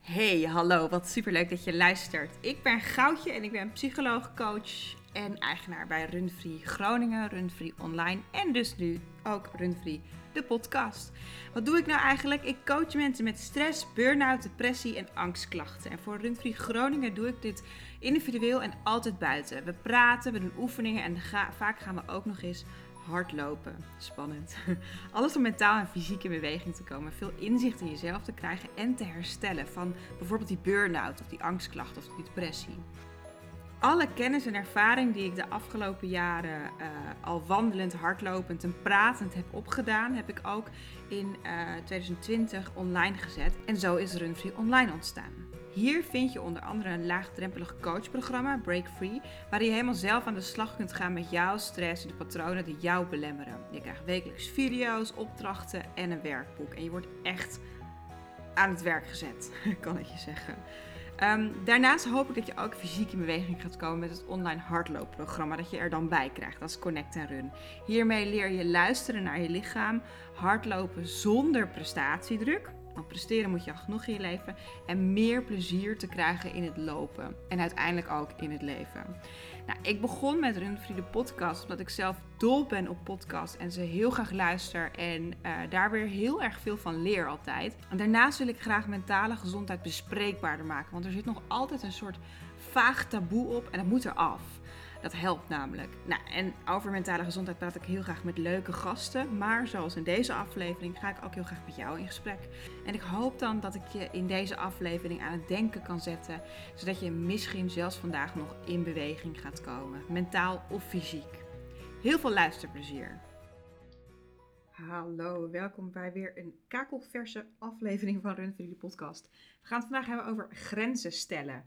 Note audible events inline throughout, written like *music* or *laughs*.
Hey, hallo, wat superleuk dat je luistert. Ik ben Goudje en ik ben psycholoog, coach en eigenaar bij Runfree Groningen, Runfree Online en dus nu ook Runfree, de podcast. Wat doe ik nou eigenlijk? Ik coach mensen met stress, burn-out, depressie en angstklachten. En voor Runfree Groningen doe ik dit individueel en altijd buiten. We praten, we doen oefeningen en vaak gaan we ook nog eens hardlopen. Spannend. *laughs* Alles om mentaal en fysiek in beweging te komen. Veel inzicht in jezelf te krijgen en te herstellen van bijvoorbeeld die burn-out of die angstklacht of die depressie. Alle kennis en ervaring die ik de afgelopen jaren uh, al wandelend, hardlopend en pratend heb opgedaan, heb ik ook in uh, eh, 2020 online gezet. En zo is Runfree Online ontstaan. Hier vind je onder andere een laagdrempelig coachprogramma, Break Free, waar je helemaal zelf aan de slag kunt gaan met jouw stress en de patronen die jou belemmeren. Je krijgt wekelijks video's, opdrachten en een werkboek. En je wordt echt aan het werk gezet, *laughs* kan ik je zeggen. Ehm, daarnaast hoop ik dat je ook fysiek in beweging gaat komen met het online hardloopprogramma dat je er dan bij krijgt. Dat is Connect en Run. Hiermee leer je luisteren naar je lichaam, hardlopen zonder prestatiedruk want presteren moet je al genoeg in je leven. En meer plezier te krijgen in het lopen. En uiteindelijk ook in het leven. Nou, ik begon met Runfree de podcast omdat ik zelf dol ben op podcast en ze heel graag luister en uh, daar weer heel erg veel van leer altijd. En daarnaast wil ik graag mentale gezondheid bespreekbaarder maken, want er zit nog altijd een soort vaag taboe op en dat moet eraf. Dat helpt namelijk. Nou, en over mentale gezondheid praat ik heel graag met leuke gasten. Maar zoals in deze aflevering ga ik ook heel graag met jou in gesprek. En ik hoop dan dat ik je in deze aflevering aan het denken kan zetten. Zodat je misschien zelfs vandaag nog in beweging gaat komen. Mentaal of fysiek. Heel veel luisterplezier. Hallo, welkom bij weer een kakelverse aflevering van Run jullie podcast. We gaan het vandaag hebben over grenzen stellen.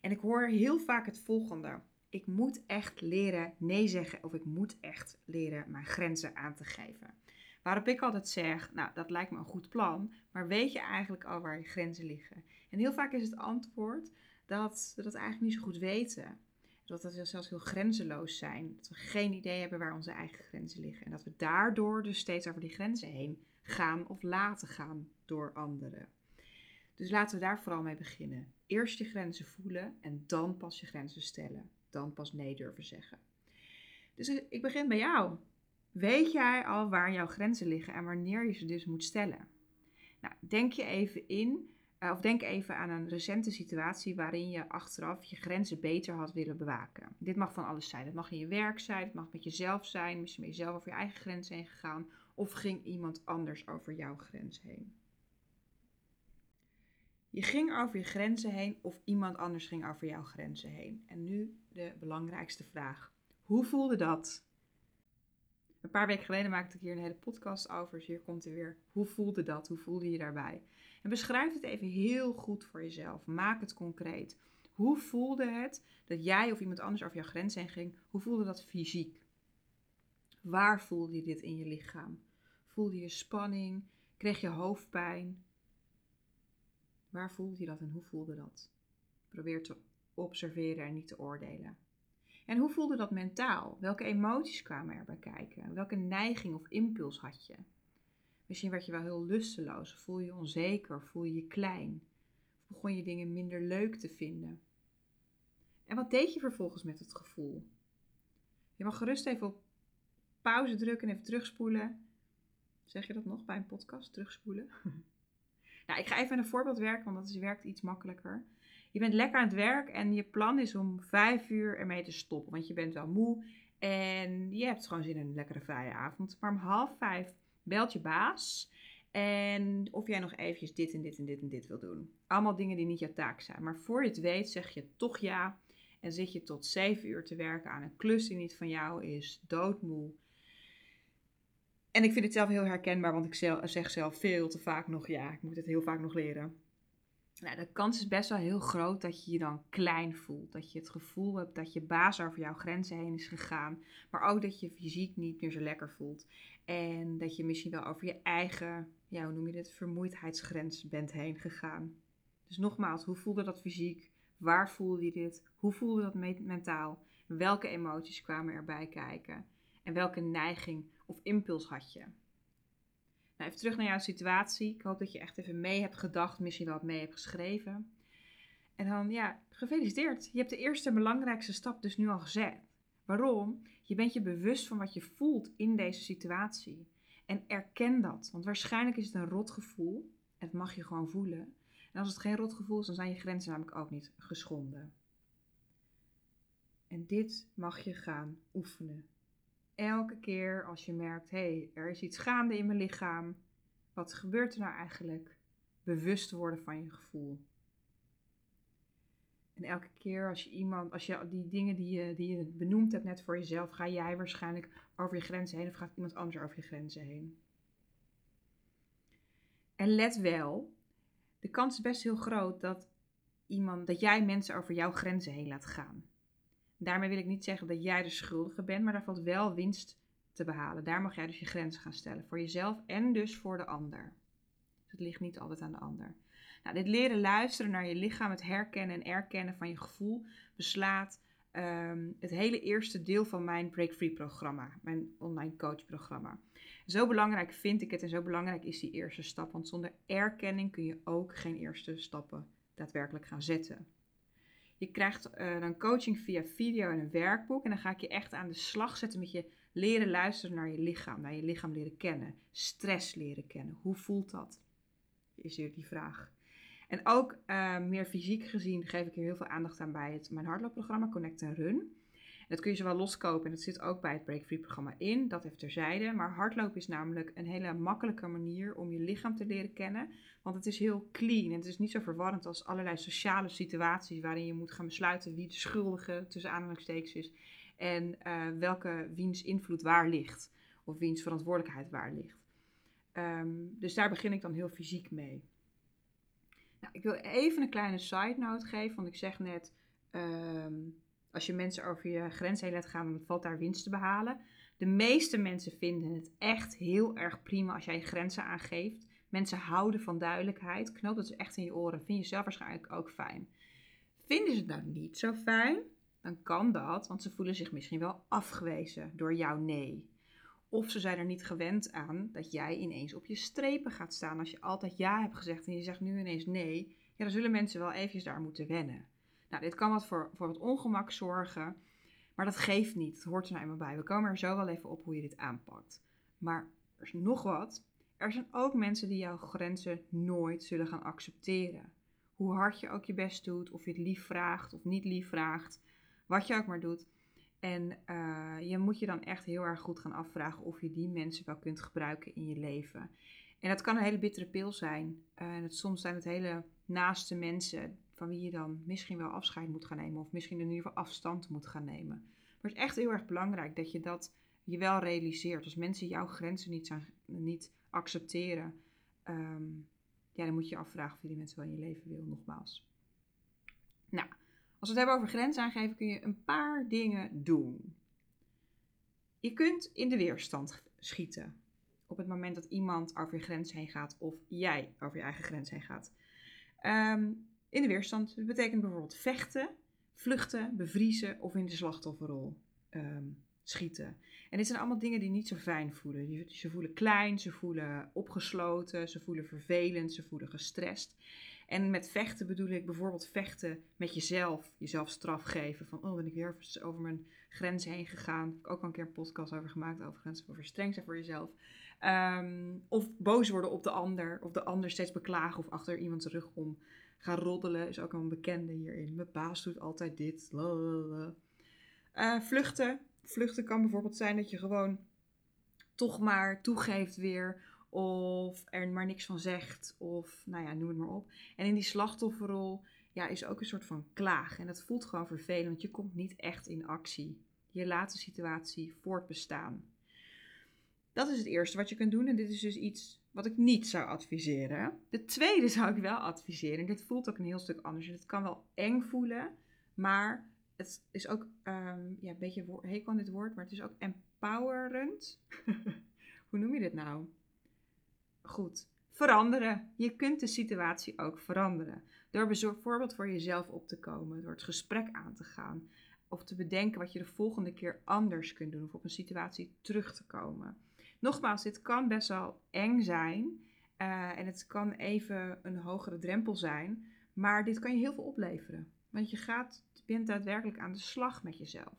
En ik hoor heel vaak het volgende ik moet echt leren nee zeggen of ik moet echt leren mijn grenzen aan te geven. Waarop ik altijd zeg, nou dat lijkt me een goed plan, maar weet je eigenlijk al waar je grenzen liggen? En heel vaak is het antwoord dat we dat eigenlijk niet zo goed weten. Dat we zelfs heel grenzeloos zijn. Dat we geen idee hebben waar onze eigen grenzen liggen. En dat we daardoor dus steeds over die grenzen heen gaan of laten gaan door anderen. Dus laten we daar vooral mee beginnen. Eerst je grenzen voelen en dan pas je grenzen stellen dan pas nee durven zeggen. Dus ik begin bij jou. Weet jij al waar jouw grenzen liggen en wanneer je ze dus moet stellen? Nou, denk je even in, eh, of denk even aan een recente situatie waarin je achteraf je grenzen beter had willen bewaken. Dit mag van alles zijn. Het mag in je werk zijn, het mag met jezelf zijn, misschien ben je zelf over je eigen grens heen gegaan, of ging iemand anders over jouw grens heen. Je ging over je grenzen heen of iemand anders ging over jouw grenzen heen. En nu de belangrijkste vraag. Hoe voelde dat? Een paar weken geleden maakte ik hier een hele podcast over. Dus hier komt er weer. Hoe voelde dat? Hoe voelde je daarbij? En beschrijf het even heel goed voor jezelf. Maak het concreet. Hoe voelde het dat jij of iemand anders over jouw grenzen heen ging? Hoe voelde dat fysiek? Waar voelde je dit in je lichaam? Voelde je spanning? Kreeg je hoofdpijn? Waar voelde je dat en hoe voelde dat? Probeer te observeren en niet te oordelen. En hoe voelde dat mentaal? Welke emoties kwamen erbij kijken? Welke neiging of impuls had je? Misschien werd je wel heel lusteloos, voel je onzeker, voel je je klein, of begon je dingen minder leuk te vinden. En wat deed je vervolgens met het gevoel? Je mag gerust even op pauze drukken en even terugspoelen. Zeg je dat nog bij een podcast? Terugspoelen? *laughs* Nou, ik ga even een voorbeeld werken, want dat is, werkt iets makkelijker. Je bent lekker aan het werk en je plan is om vijf uur ermee te stoppen, want je bent wel moe en je hebt gewoon zin in een lekkere vrije avond. Maar om half vijf belt je baas en of jij nog eventjes dit en dit en dit en dit wil doen. Allemaal dingen die niet jouw taak zijn. Maar voor je het weet zeg je toch ja en zit je tot zeven uur te werken aan een klus die niet van jou is, doodmoe. En ik vind het zelf heel herkenbaar, want ik zeg zelf veel te vaak nog ja. Ik moet het heel vaak nog leren. Nou, de kans is best wel heel groot dat je je dan klein voelt. Dat je het gevoel hebt dat je baas over jouw grenzen heen is gegaan. Maar ook dat je fysiek niet meer zo lekker voelt. En dat je misschien wel over je eigen, ja, hoe noem je dit, vermoeidheidsgrens bent heen gegaan. Dus nogmaals, hoe voelde dat fysiek? Waar voelde je dit? Hoe voelde dat mentaal? Welke emoties kwamen erbij kijken? En welke neiging of impuls had je? Nou, even terug naar jouw situatie. Ik hoop dat je echt even mee hebt gedacht, misschien wel wat mee hebt geschreven. En dan, ja, gefeliciteerd. Je hebt de eerste en belangrijkste stap dus nu al gezet. Waarom? Je bent je bewust van wat je voelt in deze situatie. En erken dat. Want waarschijnlijk is het een rotgevoel. En dat mag je gewoon voelen. En als het geen rotgevoel is, dan zijn je grenzen namelijk ook niet geschonden. En dit mag je gaan oefenen. Elke keer als je merkt, hé, hey, er is iets gaande in mijn lichaam. Wat gebeurt er nou eigenlijk? Bewust worden van je gevoel. En elke keer als je iemand, als je die dingen die je, die je benoemd hebt net voor jezelf, ga jij waarschijnlijk over je grenzen heen of gaat iemand anders over je grenzen heen. En let wel, de kans is best heel groot dat, iemand, dat jij mensen over jouw grenzen heen laat gaan. Daarmee wil ik niet zeggen dat jij de schuldige bent, maar daar valt wel winst te behalen. Daar mag jij dus je grenzen gaan stellen. Voor jezelf en dus voor de ander. Dus het ligt niet altijd aan de ander. Nou, dit leren luisteren naar je lichaam, het herkennen en erkennen van je gevoel, beslaat ehm, het hele eerste deel van mijn Break Free programma, mijn online coach programma. Zo belangrijk vind ik het en zo belangrijk is die eerste stap, want zonder erkenning kun je ook geen eerste stappen daadwerkelijk gaan zetten. Je krijgt uh, dan coaching via video en een werkboek. En dan ga ik je echt aan de slag zetten met je leren luisteren naar je lichaam. Naar je lichaam leren kennen. Stress leren kennen. Hoe voelt dat? Is hier die vraag. En ook uh, meer fysiek gezien geef ik hier heel veel aandacht aan bij het, mijn hardloopprogramma Connect and Run. Dat kun je zowel loskopen en dat zit ook bij het Break Free programma in. Dat even terzijde. Maar hardlopen is namelijk een hele makkelijke manier om je lichaam te leren kennen. Want het is heel clean en het is niet zo verwarrend als allerlei sociale situaties waarin je moet gaan besluiten wie de schuldige tussen aanhalingstekens is. En uh, welke wiens invloed waar ligt. Of wiens verantwoordelijkheid waar ligt. Um, dus daar begin ik dan heel fysiek mee. Nou, ik wil even een kleine side note geven, want ik zeg net, um, als je mensen over je grens heen laat gaan, dan valt daar winst te behalen. De meeste mensen vinden het echt heel erg prima als jij je grenzen aangeeft. Mensen houden van duidelijkheid. Knoop dat echt in je oren. Vind je zelf waarschijnlijk ook fijn. Vinden ze het nou niet zo fijn? Dan kan dat, want ze voelen zich misschien wel afgewezen door jouw nee. Of ze zijn er niet gewend aan dat jij ineens op je strepen gaat staan. Als je altijd ja hebt gezegd en je zegt nu ineens nee, ja, dan zullen mensen wel eventjes daar moeten wennen. Nou, dit kan wat voor, voor wat ongemak zorgen, maar dat geeft niet. Het hoort er nou eenmaal bij. We komen er zo wel even op hoe je dit aanpakt. Maar er is nog wat. Er zijn ook mensen die jouw grenzen nooit zullen gaan accepteren. Hoe hard je ook je best doet, of je het lief vraagt of niet lief vraagt, wat je ook maar doet. En uh, je moet je dan echt heel erg goed gaan afvragen of je die mensen wel kunt gebruiken in je leven. En dat kan een hele bittere pil zijn. Uh, en soms zijn het hele naaste mensen van wie je dan misschien wel afscheid moet gaan nemen. Of misschien in ieder geval afstand moet gaan nemen. Maar het is echt heel erg belangrijk dat je dat je wel realiseert. Als mensen jouw grenzen niet, zijn, niet accepteren, um, ja, dan moet je je afvragen of je die mensen wel in je leven wil, nogmaals. Nou, als we het hebben over grenzen aangeven, kun je een paar dingen doen. Je kunt in de weerstand schieten. Op het moment dat iemand over je grens heen gaat of jij over je eigen grens heen gaat. Um, in de weerstand dat betekent bijvoorbeeld vechten, vluchten, bevriezen of in de slachtofferrol um, schieten. En dit zijn allemaal dingen die niet zo fijn voelen. Ze voelen klein, ze voelen opgesloten, ze voelen vervelend, ze voelen gestrest. En met vechten bedoel ik bijvoorbeeld vechten met jezelf, jezelf straf geven. Van, oh, ben ik weer over mijn grens heen gegaan. Ik heb ook al een keer een podcast over gemaakt, over grenzen, over streng zijn voor jezelf. Um, of boos worden op de ander, of de ander steeds beklagen of achter iemands rug om gaan roddelen. Is ook een bekende hierin. Mijn baas doet altijd dit. Uh, vluchten. Vluchten kan bijvoorbeeld zijn dat je gewoon toch maar toegeeft weer of er maar niks van zegt, of nou ja, noem het maar op. En in die slachtofferrol ja, is ook een soort van klaag. En dat voelt gewoon vervelend, want je komt niet echt in actie. Je laat de situatie voortbestaan. Dat is het eerste wat je kunt doen. En dit is dus iets wat ik niet zou adviseren. De tweede zou ik wel adviseren. En dit voelt ook een heel stuk anders. Het kan wel eng voelen, maar het is ook um, ja, een beetje hekel aan dit woord, maar het is ook empowerend. *laughs* Hoe noem je dit nou? goed. Veranderen. Je kunt de situatie ook veranderen. Door bijvoorbeeld voor jezelf op te komen, door het gesprek aan te gaan. Of te bedenken wat je de volgende keer anders kunt doen. Of op een situatie terug te komen. Nogmaals, dit kan best wel eng zijn. Uh, en het kan even een hogere drempel zijn. Maar dit kan je heel veel opleveren. Want je gaat, bent daadwerkelijk aan de slag met jezelf.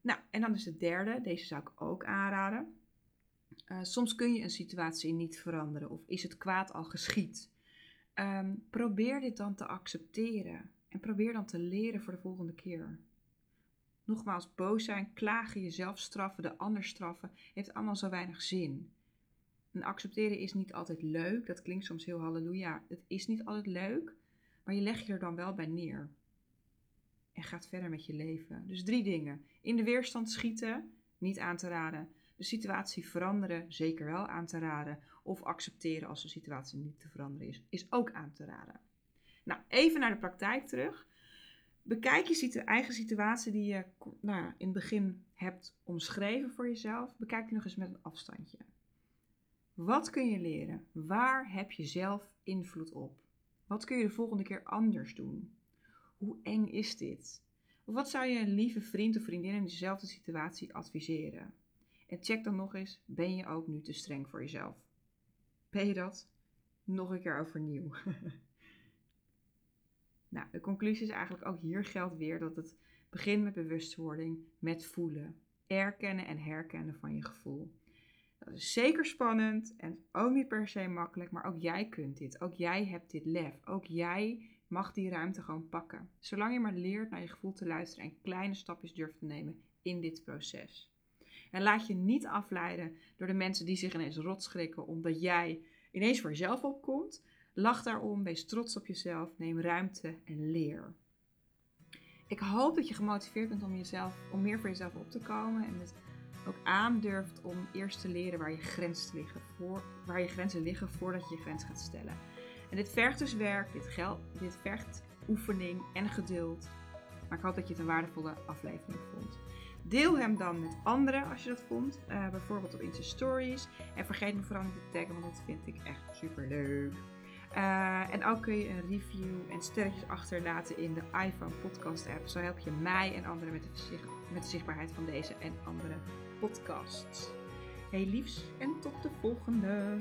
Nou, en dan is het derde. Deze zou ik ook aanraden. Uh, soms kun je een situatie niet veranderen. Of is het kwaad al geschied. Um, probeer dit dan te accepteren. En probeer dan te leren voor de volgende keer. Nogmaals, boos zijn, klagen, jezelf straffen, de ander straffen, heeft allemaal zo weinig zin. En accepteren is niet altijd leuk. Dat klinkt soms heel halleluja. Het is niet altijd leuk, maar je legt je er dan wel bij neer. En gaat verder met je leven. Dus drie dingen. In de weerstand schieten, niet aan te raden. De situatie veranderen, zeker wel aan te raden. Of accepteren als de situatie niet te veranderen is, is ook aan te raden. Nou, even naar de praktijk terug. Bekijk je eigen situatie die je nou in het begin hebt omschreven voor jezelf. Bekijk die nog eens met een afstandje. Wat kun je leren? Waar heb je zelf invloed op? Wat kun je de volgende keer anders doen? Hoe eng is dit? Of wat zou je een lieve vriend of vriendin in dezelfde situatie adviseren? En check dan nog eens, ben je ook nu te streng voor jezelf? Ben je dat? Nog een keer overnieuw. *laughs* nou, de conclusie is eigenlijk ook hier geldt weer dat het begint met bewustwording, met voelen. Erkennen en herkennen van je gevoel. Dat is zeker spannend en ook niet per se makkelijk, maar ook jij kunt dit. Ook jij hebt dit lef. Ook jij mag die ruimte gewoon pakken. Zolang je maar leert naar je gevoel te luisteren en kleine stapjes durft te nemen in dit proces. En laat je niet afleiden door de mensen die zich ineens rot schrikken omdat jij ineens voor jezelf opkomt. Lach daarom, wees trots op jezelf, neem ruimte en leer. Ik hoop dat je gemotiveerd bent om, jezelf, om meer voor jezelf op te komen en het ook aandurft om eerst te leren waar je, grenzen liggen voor, waar je grenzen liggen voordat je je grens gaat stellen. En dit vergt dus werk, dit, dit vergt oefening en geduld. Maar ik hoop dat je het een waardevolle aflevering vond. Deel hem dan met anderen als je dat vond. Uh, bijvoorbeeld op Insta Stories. En vergeet me vooral niet te taggen, want dat vind ik echt super leuk. Uh, en ook kun je een review en sterretjes achterlaten in de iPhone podcast app. Zo help je mij en anderen met de, met de zichtbaarheid van deze en andere podcasts. Hey liefs en tot de volgende!